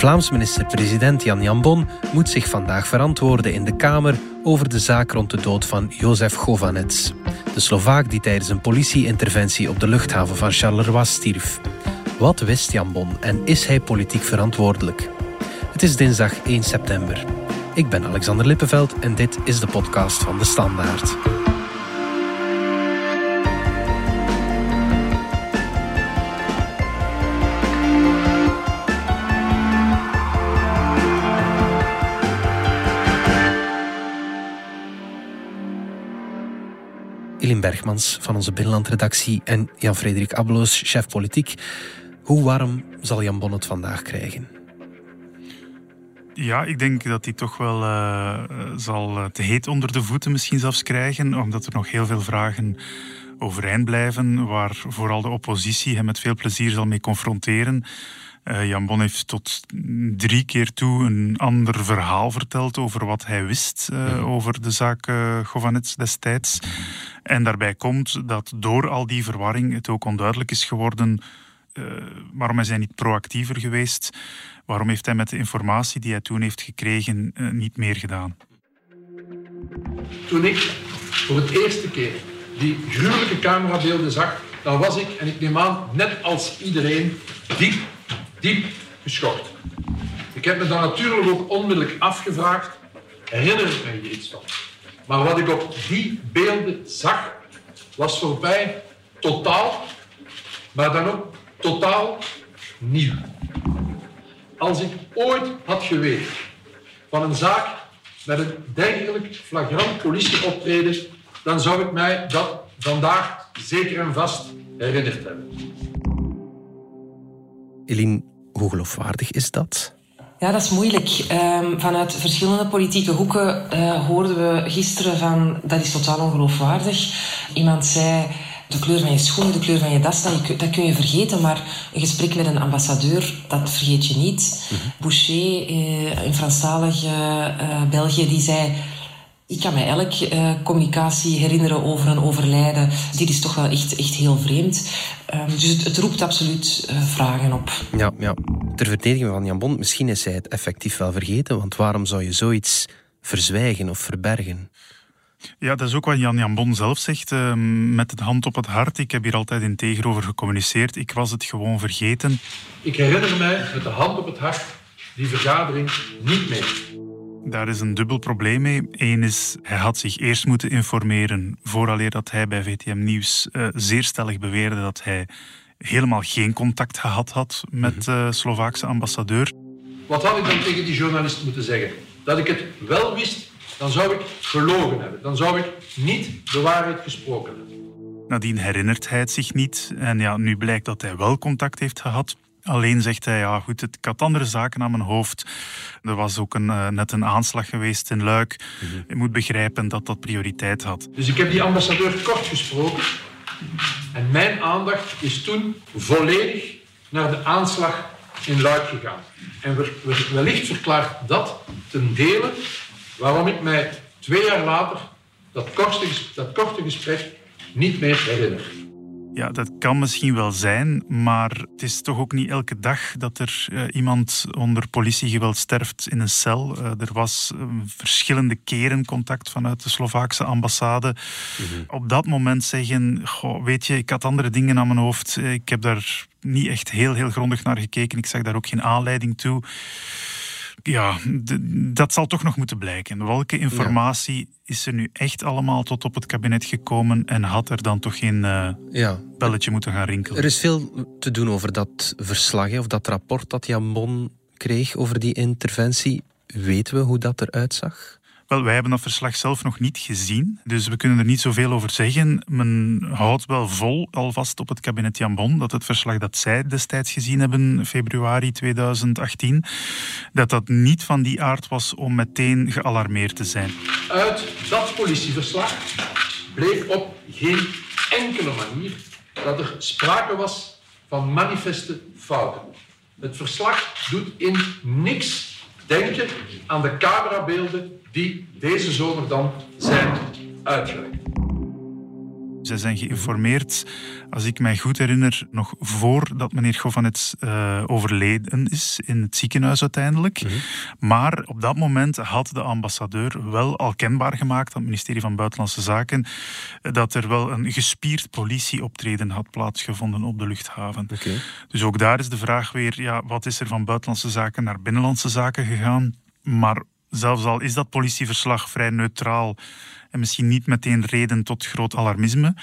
Vlaams minister-president Jan Jambon moet zich vandaag verantwoorden in de Kamer over de zaak rond de dood van Jozef Govanets, de Slovaak die tijdens een politieinterventie op de luchthaven van Charleroi stierf. Wat wist Jambon en is hij politiek verantwoordelijk? Het is dinsdag 1 september. Ik ben Alexander Lippenveld en dit is de podcast van De Standaard. Elin Bergmans van onze Binnenlandredactie en Jan-Frederik Abbeloos, chef politiek. Hoe warm zal Jan Bon het vandaag krijgen? Ja, ik denk dat hij toch wel uh, zal te heet onder de voeten misschien zelfs krijgen, omdat er nog heel veel vragen overeind blijven, waar vooral de oppositie hem met veel plezier zal mee confronteren. Uh, Jan Bon heeft tot drie keer toe een ander verhaal verteld over wat hij wist uh, over de zaak uh, Govanets destijds. En daarbij komt dat door al die verwarring het ook onduidelijk is geworden waarom is hij niet proactiever geweest, waarom heeft hij met de informatie die hij toen heeft gekregen niet meer gedaan. Toen ik voor het eerste keer die gruwelijke camerabeelden zag, dan was ik, en ik neem aan, net als iedereen, diep diep geschokt. Ik heb me dan natuurlijk ook onmiddellijk afgevraagd, herinner ik hier iets van? Maar wat ik op die beelden zag, was voor mij totaal, maar dan ook totaal nieuw. Als ik ooit had geweten van een zaak met een dergelijk flagrant politieoptreden, dan zou ik mij dat vandaag zeker en vast herinnerd hebben. Eline, hoe geloofwaardig is dat? Ja, dat is moeilijk. Um, vanuit verschillende politieke hoeken uh, hoorden we gisteren van dat is totaal ongeloofwaardig. Iemand zei de kleur van je schoenen, de kleur van je das, dat, dat kun je vergeten. Maar een gesprek met een ambassadeur, dat vergeet je niet. Mm -hmm. Boucher, uh, een Franstalige uh, België, die zei ik kan me elke uh, communicatie herinneren over een overlijden. Dit is toch wel echt, echt heel vreemd. Um, dus het, het, roept absoluut uh, vragen op. Ja, ja, ter verdediging van Jan Bon, misschien is hij het effectief wel vergeten. Want waarom zou je zoiets verzwijgen of verbergen? Ja, dat is ook wat Jan Jan Bon zelf zegt, uh, met de hand op het hart. Ik heb hier altijd integer over gecommuniceerd. Ik was het gewoon vergeten. Ik herinner mij met de hand op het hart die vergadering niet meer. Daar is een dubbel probleem mee. Eén is, hij had zich eerst moeten informeren vooraleer dat hij bij VTM Nieuws uh, zeer stellig beweerde dat hij helemaal geen contact gehad had met de uh, Slovaakse ambassadeur. Wat had ik dan tegen die journalist moeten zeggen? Dat ik het wel wist, dan zou ik gelogen hebben. Dan zou ik niet de waarheid gesproken hebben. Nadien herinnert hij het zich niet. En ja, nu blijkt dat hij wel contact heeft gehad. Alleen zegt hij, ja goed, ik had andere zaken aan mijn hoofd. Er was ook een, uh, net een aanslag geweest in Luik. -hmm. Je moet begrijpen dat dat prioriteit had. Dus ik heb die ambassadeur kort gesproken. En mijn aandacht is toen volledig naar de aanslag in Luik gegaan. En wellicht verklaart dat ten dele waarom ik mij twee jaar later dat korte, dat korte gesprek niet meer herinner. Ja, dat kan misschien wel zijn, maar het is toch ook niet elke dag dat er uh, iemand onder politiegeweld sterft in een cel. Uh, er was uh, verschillende keren contact vanuit de Slovaakse ambassade. Mm-hmm. Op dat moment zeggen, goh, weet je, ik had andere dingen aan mijn hoofd. Ik heb daar niet echt heel, heel grondig naar gekeken. Ik zag daar ook geen aanleiding toe. Ja, dat zal toch nog moeten blijken. Welke informatie ja. is er nu echt allemaal tot op het kabinet gekomen en had er dan toch geen uh, ja. belletje moeten gaan rinkelen? Er is veel te doen over dat verslag, of dat rapport dat Jan Bon kreeg over die interventie. Weten we hoe dat eruit zag? Wel, wij hebben dat verslag zelf nog niet gezien, dus we kunnen er niet zoveel over zeggen. Men houdt wel vol alvast op het kabinet Jan Bon dat het verslag dat zij destijds gezien hebben, februari 2018, dat dat niet van die aard was om meteen gealarmeerd te zijn. Uit dat politieverslag bleek op geen enkele manier dat er sprake was van manifeste fouten. Het verslag doet in niks denken aan de camerabeelden die deze zomer dan zijn uitgewerkt. Zij zijn geïnformeerd, als ik mij goed herinner, nog voordat meneer Govanets uh, overleden is in het ziekenhuis uiteindelijk. Mhm. Maar op dat moment had de ambassadeur wel al kenbaar gemaakt aan het ministerie van Buitenlandse Zaken dat er wel een gespierd politieoptreden had plaatsgevonden op de luchthaven. Dus ook daar is de vraag weer, ja, wat is er van Buitenlandse Zaken naar Binnenlandse Zaken gegaan? Maar zelfs al is dat politieverslag vrij neutraal en misschien niet meteen reden tot groot alarmisme,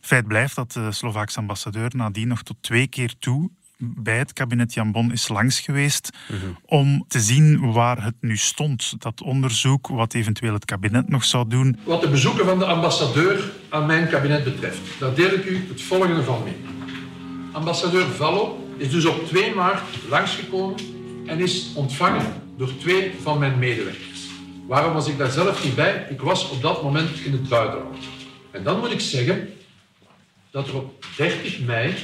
feit blijft dat de Slovaakse ambassadeur nadien nog tot twee keer toe bij het kabinet Jan Bon is langs geweest mhm. om te zien waar het nu stond. Dat onderzoek, wat eventueel het kabinet nog zou doen. Wat de bezoeken van de ambassadeur aan mijn kabinet betreft, daar deel ik u het volgende van mee. Ambassadeur Vallo is dus op 2 maart langsgekomen en is ontvangen door twee van mijn medewerkers. Waarom was ik daar zelf niet bij? Ik was op dat moment in het buitenland. En dan moet ik zeggen dat er op 30 mei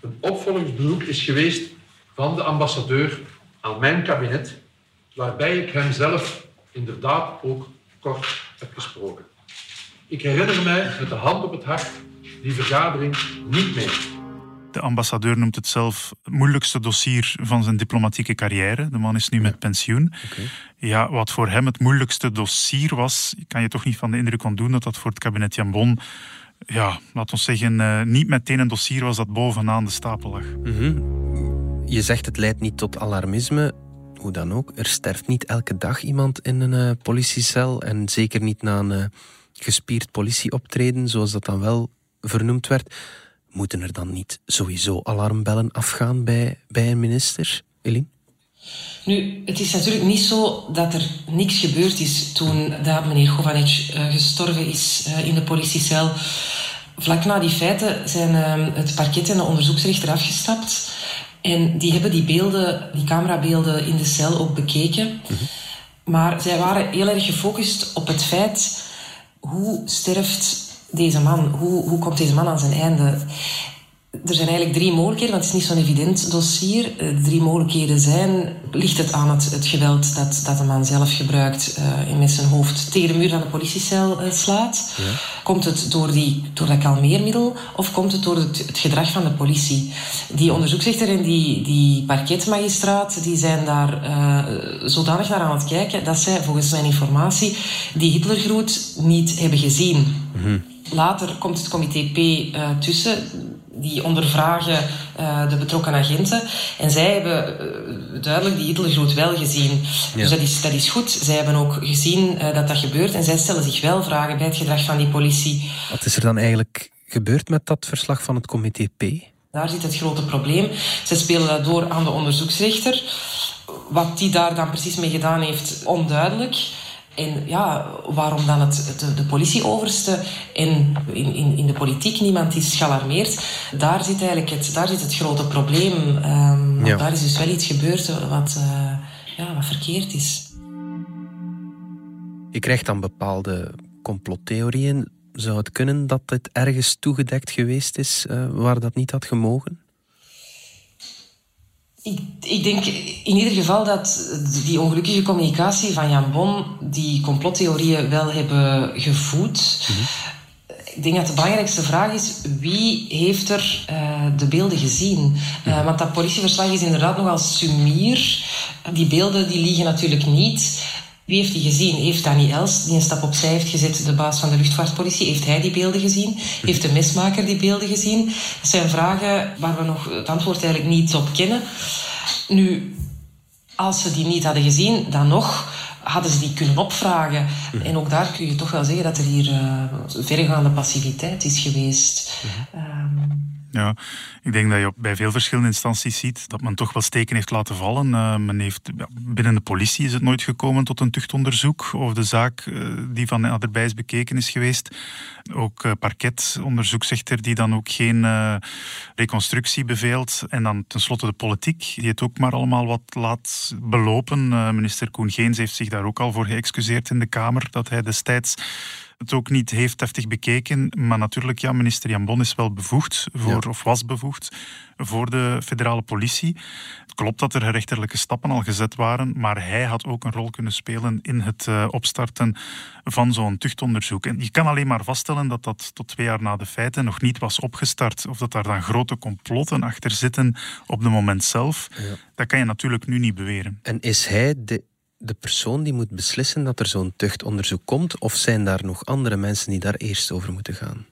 een opvolgingsbezoek is geweest van de ambassadeur aan mijn kabinet, waarbij ik hem zelf inderdaad ook kort heb gesproken. Ik herinner mij met de hand op het hart die vergadering niet meer. De ambassadeur noemt het zelf het moeilijkste dossier van zijn diplomatieke carrière. De man is nu met pensioen. Ja, wat voor hem het moeilijkste dossier was, kan je toch niet van de indruk ontdoen dat dat voor het kabinet Jan Bon ja, laat ons zeggen, uh, niet meteen een dossier was dat bovenaan de stapel lag. Mhm. Je zegt het leidt niet tot alarmisme. Hoe dan ook, er sterft niet elke dag iemand in een uh, politiecel en zeker niet na een uh, gespierd politieoptreden, zoals dat dan wel vernoemd werd. Moeten er dan niet sowieso alarmbellen afgaan bij, bij een minister, Eline? Nu, het is natuurlijk niet zo dat er niks gebeurd is toen dat meneer Govanec uh, gestorven is uh, in de politiecel. Vlak na die feiten zijn uh, het parket en de onderzoeksrechter afgestapt. En die hebben die beelden, die camerabeelden in de cel ook bekeken. Mhm. Maar zij waren heel erg gefocust op het feit hoe sterft deze man? Hoe, hoe komt deze man aan zijn einde? Er zijn eigenlijk drie mogelijkheden, want het is niet zo'n evident dossier. Eh, de drie mogelijkheden zijn, ligt het aan het, het geweld dat, dat de man zelf gebruikt uh, en met zijn hoofd tegen de muur van de politiecel uh, slaat? Ja. Komt het door, die, door dat kalmeermiddel of komt het door het, het gedrag van de politie? Die onderzoeksrechter en die, die parketmagistraat die zijn daar uh, zodanig naar aan het kijken dat zij volgens mijn informatie die Hitlergroet niet hebben gezien. Mm Later komt het comité P uh, tussen die ondervragen uh, de betrokken agenten. En zij hebben uh, duidelijk die Hitlergroet wel gezien. Ja. Dus dat is, dat is goed. Zij hebben ook gezien dat dat gebeurt. En zij stellen zich wel vragen bij het gedrag van die politie. Wat is er dan eigenlijk gebeurd met dat verslag van het comité P? Daar zit het grote probleem. Zij spelen dat door aan de onderzoeksrechter. Wat die daar dan precies mee gedaan heeft, onduidelijk. En ja, waarom dan het, de, de politieoverste en in, in, in de politiek niemand is gealarmeerd, daar zit eigenlijk het, daar zit het grote probleem. Um, ja. Daar is dus wel iets gebeurd wat, uh, ja, wat verkeerd is. Je krijgt dan bepaalde complottheorieën. Zou het kunnen dat het ergens toegedekt geweest is uh, waar dat niet had gemogen? Ik, ik, denk in ieder geval dat die ongelukkige communicatie van Jan Bon die complottheorieën wel hebben gevoed. Mm -hmm. Ik denk dat de belangrijkste vraag is wie heeft er uh, de beelden gezien? Uh, want dat politieverslag is inderdaad nogal sumier. Die beelden die liegen natuurlijk niet. Wie heeft die gezien? Heeft Danny Els, die een stap opzij heeft gezet, de baas van de luchtvaartpolitie, heeft hij die beelden gezien? Heeft de mesmaker die beelden gezien? Dat zijn vragen waar we nog het antwoord eigenlijk niet op kennen. Nu, als ze die niet hadden gezien, dan nog hadden ze die kunnen opvragen. En ook daar kun je toch wel zeggen dat er hier uh, verregaande passiviteit is geweest. Um, ja, ik denk dat je bij veel verschillende instanties ziet dat men toch wel steken heeft laten vallen. Uh, men heeft, binnen de politie is het nooit gekomen tot een tuchtonderzoek of de zaak uh, die van naderbij is bekeken is geweest. Ook uh, parketonderzoek zegt er die dan ook geen reconstructie beveelt. En dan tenslotte de politiek, die het ook maar allemaal wat laat belopen. minister Koen Geens heeft zich daar ook al voor geëxcuseerd in de Kamer, dat hij destijds het ook niet heeft heftig bekeken. Maar natuurlijk, ja, minister Jan Bon is wel bevoegd, voor, of was bevoegd, voor de federale politie. Het klopt dat er rechterlijke stappen al gezet waren, maar hij had ook een rol kunnen spelen in het uh, opstarten van zo'n tuchtonderzoek. En je kan alleen maar vaststellen dat dat tot twee jaar na de feiten nog niet was opgestart. Of dat daar dan grote complotten achter zitten op het moment zelf. Ja. Dat kan je natuurlijk nu niet beweren. En is hij de de persoon die moet beslissen dat er zo'n tuchtonderzoek komt, of zijn daar nog andere mensen die daar eerst over moeten gaan?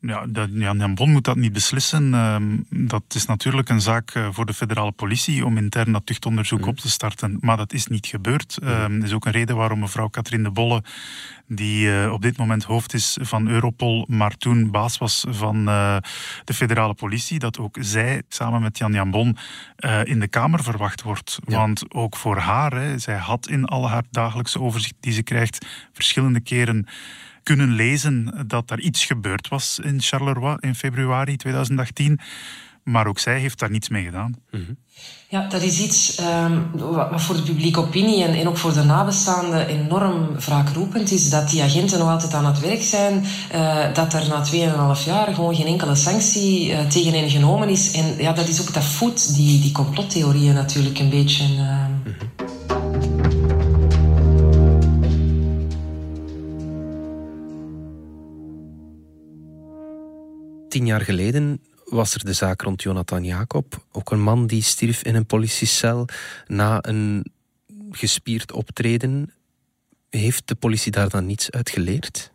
Ja, Jan Bon moet dat niet beslissen. Ehm, dat is natuurlijk een zaak eh, voor de federale politie om intern dat tuchtonderzoek mhm. op te starten. Maar dat is niet gebeurd. Mhm. Ehm, dat is ook een reden waarom mevrouw Katrien de Bolle, die eh, op dit moment hoofd is van Europol, maar toen baas was van uh, de federale politie, dat ook zij samen met Jan Jan Bon in de Kamer verwacht wordt. Want ook voor haar, hè, zij had in al haar dagelijkse overzicht die ze krijgt verschillende keren kunnen lezen dat er iets gebeurd was in Charleroi in februari 2018. Maar ook zij heeft daar niets mee gedaan. Mhm. Ja, dat is iets um, wat voor de publieke opinie en, en, ook voor de nabestaanden enorm wraakroepend is. Dat die agenten nog altijd aan het werk zijn. Uh, dat er na 2,5 jaar gewoon geen enkele sanctie uh, tegen hen genomen is. En ja, dat is ook dat voedt die, die complottheorieën natuurlijk een beetje. Uh... Tien jaar geleden was er de zaak rond Jonathan Jacob. Ook een man die stierf in een politiecel na een gespierd optreden. Heeft de politie daar dan niets uit geleerd?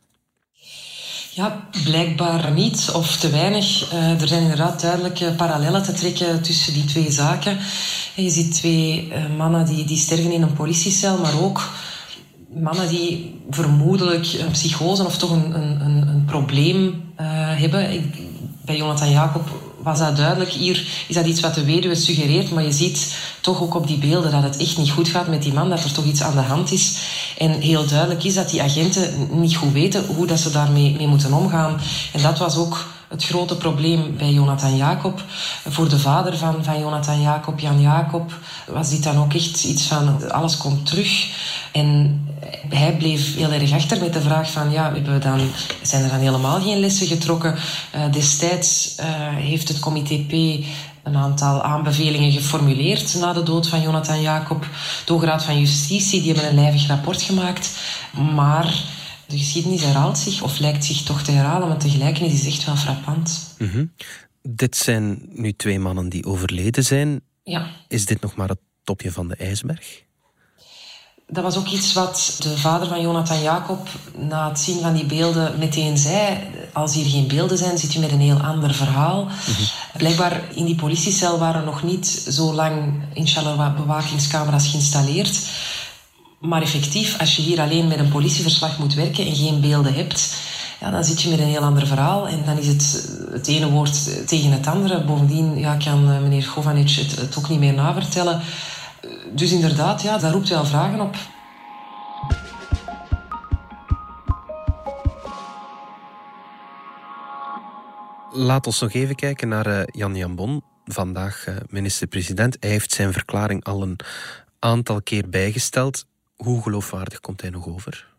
Ja, blijkbaar niet of te weinig. Uh, er zijn inderdaad duidelijke parallellen te trekken tussen die twee zaken. Je ziet twee uh, mannen die, die sterven in een politiecel, maar ook mannen die vermoedelijk een psychose of toch een, een, een probleem uh, hebben. Ik, bij Jonathan Jacob was dat duidelijk. Hier is dat iets wat de weduwe suggereert, maar je ziet toch ook op die beelden dat het echt niet goed gaat met die man, dat er toch iets aan de hand is. En heel duidelijk is dat die agenten niet goed weten hoe dat ze daarmee mee moeten omgaan. En dat was ook het grote probleem bij Jonathan Jacob. Voor de vader van, van Jonathan Jacob, Jan Jacob, was dit dan ook echt iets van alles komt terug. En hij bleef heel erg achter met de vraag van ja, we dan, zijn er dan helemaal geen lessen getrokken? Uh, destijds uh, heeft het comité P een aantal aanbevelingen geformuleerd na de dood van Jonathan Jacob. De Hoge Raad van Justitie die hebben een lijvig rapport gemaakt. Maar de geschiedenis herhaalt zich of lijkt zich toch te herhalen, maar tegelijk is het echt wel frappant. Mm Dit zijn nu twee mannen die overleden zijn. Ja. Is dit nog maar het topje van de ijsberg? dat was ook iets wat de vader van Jonathan Jacob na het zien van die beelden meteen zei. Als hier geen beelden zijn, zit je met een heel ander verhaal. Mhm. Blijkbaar in die politiecel waren nog niet zo lang inshallah bewakingscamera's geïnstalleerd. Maar effectief, als je hier alleen met een politieverslag moet werken en geen beelden hebt, ja, dan zit je met een heel ander verhaal. En dan is het het ene woord tegen het andere. Bovendien ja, kan eh, meneer Govanic het, ook niet meer navertellen dus inderdaad, ja, dat roept wel vragen op. Laat ons nog even kijken naar uh, Jan Jambon, vandaag uh, minister-president. Hij heeft zijn verklaring al een aantal keer bijgesteld. Hoe geloofwaardig komt hij nog over?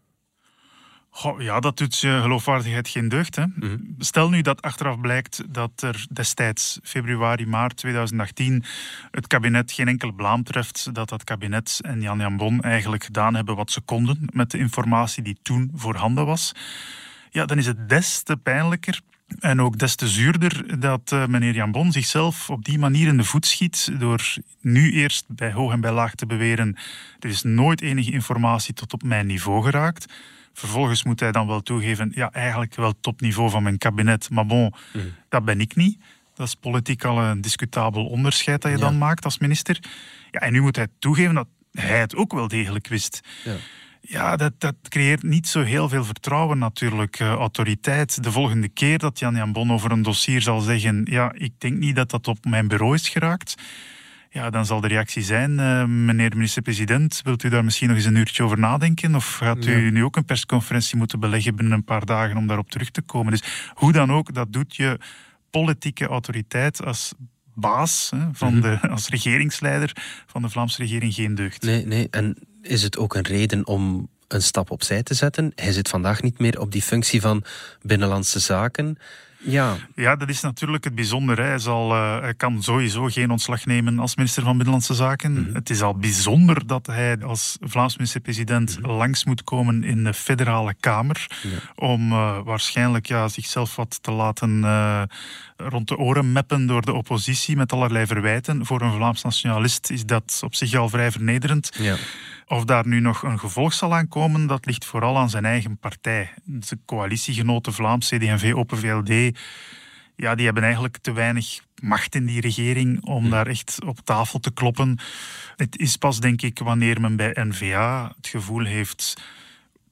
ja, dat doet je geloofwaardigheid geen deugd. Hè? Mhm. Stel nu dat achteraf blijkt dat er destijds, februari, maart 2018, het kabinet geen enkel blaam treft. Dat dat kabinet en Jan Jan Bon eigenlijk gedaan hebben wat ze konden met de informatie die toen voorhanden was. Ja, dan is het des te pijnlijker en ook des te zuurder dat uh, meneer Jan Bon zichzelf op die manier in de voet schiet door nu eerst bij hoog en bij laag te beweren er is nooit enige informatie tot op mijn niveau geraakt. Vervolgens moet hij dan wel toegeven, ja, eigenlijk wel topniveau van mijn kabinet, maar bon, mhm. dat ben ik niet. Dat is politiek al een discutabel onderscheid dat je dan maakt als minister. Ja, en nu moet hij toegeven dat hij het ook wel degelijk wist. Ja. Ja, dat, dat creëert niet zo heel veel vertrouwen natuurlijk, uh, autoriteit. De volgende keer dat Jan Jan Bon over een dossier zal zeggen, ja, ik denk niet dat dat op mijn bureau is geraakt, ja, dan zal de reactie zijn, uh, meneer minister-president, wilt u daar misschien nog eens een uurtje over nadenken? Of gaat u nu ook een persconferentie moeten beleggen binnen een paar dagen om daarop terug te komen? Dus hoe dan ook, dat doet je politieke autoriteit als baas, hè, van mhm. de, als regeringsleider van de Vlaamse regering geen deugd. Nee, nee. En is het ook een reden om een stap opzij te zetten. Hij zit vandaag niet meer op die functie van Binnenlandse Zaken. Ja. ja, dat is natuurlijk het bijzondere. Hij, zal, uh, hij kan sowieso geen ontslag nemen als minister van Binnenlandse Zaken. Mhm. Het is al bijzonder dat hij als Vlaams minister-president mhm. langs moet komen in de federale kamer. Om uh, waarschijnlijk ja, zichzelf wat te laten uh, rond de oren meppen door de oppositie met allerlei verwijten. Voor een Vlaams nationalist is dat op zich al vrij vernederend. Ja. Of daar nu nog een gevolg zal aankomen, dat ligt vooral aan zijn eigen partij. De coalitiegenoten Vlaams, CD&V, Open VLD, ja, die hebben eigenlijk te weinig macht in die regering om hm. daar echt op tafel te kloppen. Het is pas, denk ik, wanneer men bij NVA het gevoel heeft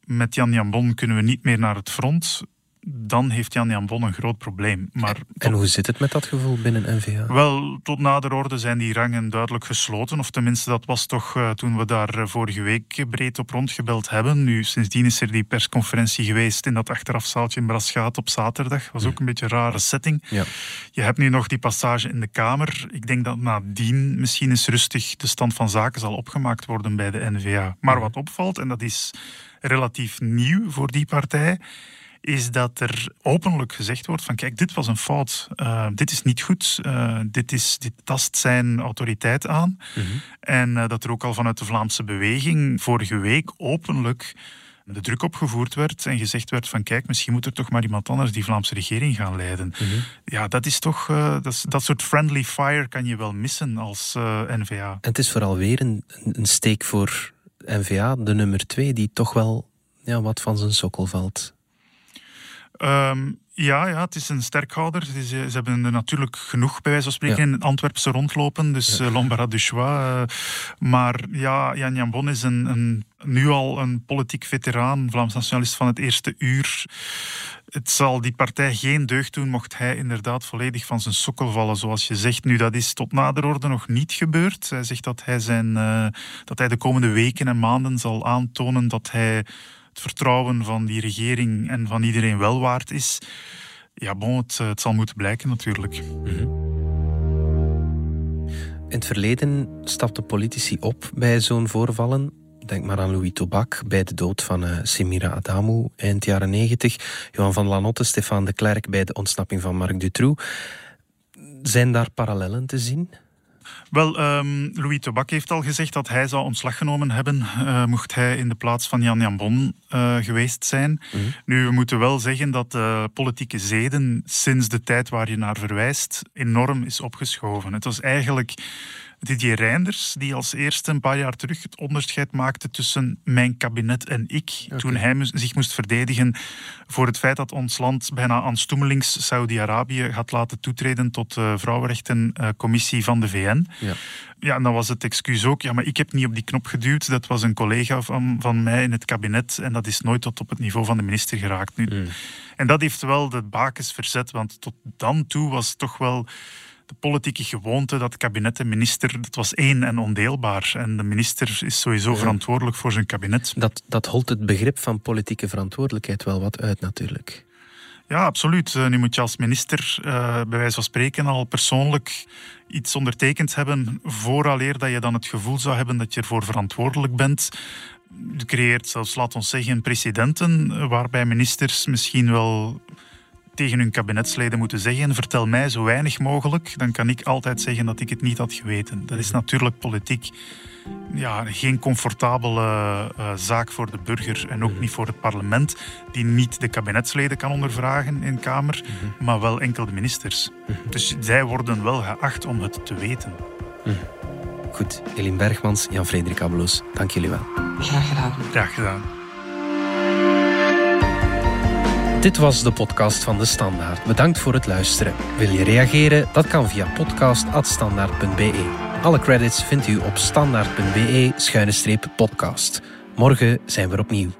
met Jan Jambon kunnen we niet meer naar het front dan heeft Jan Jan Bon een groot probleem. Maar en hoe zit het met dat gevoel binnen NVA? Wel, tot nader orde zijn die rangen duidelijk gesloten. Of tenminste, dat was toch uh, toen we daar eh, vorige week breed op rondgebeld hebben. Nu, sindsdien is er die persconferentie geweest in dat achterafzaaltje in Braschaat op zaterdag. was ook een beetje een rare setting. Ja. Je hebt nu nog die passage in de Kamer. Ik denk dat nadien misschien eens rustig de stand van zaken zal opgemaakt worden bij de NVA. Maar wat opvalt, en dat is relatief nieuw voor die partij is dat er openlijk gezegd wordt van kijk, dit was een fout, uh, dit is niet goed, uh, dit, is, dit tast zijn autoriteit aan. Mhm. En uh, dat er ook al vanuit de Vlaamse beweging vorige week openlijk de druk opgevoerd werd en gezegd werd van kijk, misschien moet er toch maar iemand anders die Vlaamse regering gaan leiden. Mhm. Ja, dat is toch, dat, dat, soort friendly fire kan je wel missen als NVA. En het is vooral weer een, een steek voor NVA, de nummer twee, die toch wel ja, wat van zijn sokkel valt. Ehm, ja, ja, het is een sterkhouder. Is, ze hebben er natuurlijk genoeg, bij wijze van spreken, in Antwerpse rondlopen. Dus ja. uh, du choix. Uh, maar ja, Jan Jan Bon is een, een, nu al een politiek veteraan, Vlaams nationalist van het eerste uur. Het zal die partij geen deugd doen mocht hij inderdaad volledig van zijn sokkel vallen, zoals je zegt. Nu, dat is tot nader orde nog niet gebeurd. Hij zegt dat hij, zijn, uh, dat hij de komende weken en maanden zal aantonen dat hij het vertrouwen van die regering en van iedereen wel waard is. Ja, bon, het, het zal moeten blijken natuurlijk. Mhm. In het verleden stapten politici op bij zo'n voorvallen. Denk maar aan Louis Tobak bij de dood van uh, Semira Adamou eind jaren 90. Johan van Lanotte, Stefan de Klerk bij de ontsnapping van Marc Dutroux. Zijn daar parallellen te zien? Wel, um, Louis Tobak heeft al gezegd dat hij zou ontslag genomen hebben, uh, mocht hij in de plaats van Jan Jan Bon uh, geweest zijn. Mhm. Nu, we moeten wel zeggen dat de politieke zeden sinds de tijd waar je naar verwijst enorm is opgeschoven. Het was eigenlijk Didier Reinders, die als eerste een paar jaar terug het onderscheid maakte tussen mijn kabinet en ik. Toen hij zich moest verdedigen voor het feit dat ons land bijna aanstoemelings Saudi-Arabië gaat laten toetreden tot de Vrouwenrechtencommissie van de VN. Ja. ja, en dan was het excuus ook, ja, maar ik heb niet op die knop geduwd. Dat was een collega van, van mij in het kabinet en dat is nooit tot op het niveau van de minister geraakt. Nu. Hmm. En dat heeft wel de bakens verzet, want tot dan toe was het toch wel de politieke gewoonte dat kabinet en minister, dat was één en ondeelbaar. En de minister is sowieso verantwoordelijk voor zijn kabinet. Dat, dat holt het begrip van politieke verantwoordelijkheid wel wat uit natuurlijk. Ja, absoluut. Eh, nu moet je als minister uh, bij wijze van spreken al persoonlijk iets ondertekend hebben vooraleer dat je dan het gevoel zou hebben dat je ervoor verantwoordelijk bent. Je creëert zelfs, laat ons zeggen, precedenten waarbij ministers misschien wel tegen hun kabinetsleden moeten zeggen: vertel mij zo weinig mogelijk, dan kan ik altijd zeggen dat ik het niet had geweten. Dat is natuurlijk politiek ja, geen comfortabele uh, zaak voor de burger en ook mhm. niet voor het parlement, die niet de kabinetsleden kan ondervragen in Kamer, mhm. maar wel enkel de ministers. Mhm. Dus zij worden wel geacht om het te weten. Goed, Elin Bergmans, Jan-Frederik Abeloos, dank jullie wel. Graag gedaan. Graag gedaan. Dit was de podcast van De Standaard. Bedankt voor het luisteren. Wil je reageren? Dat kan via podcast.standaard.be. Alle credits vindt u op standaard.be-podcast. Morgen zijn we opnieuw.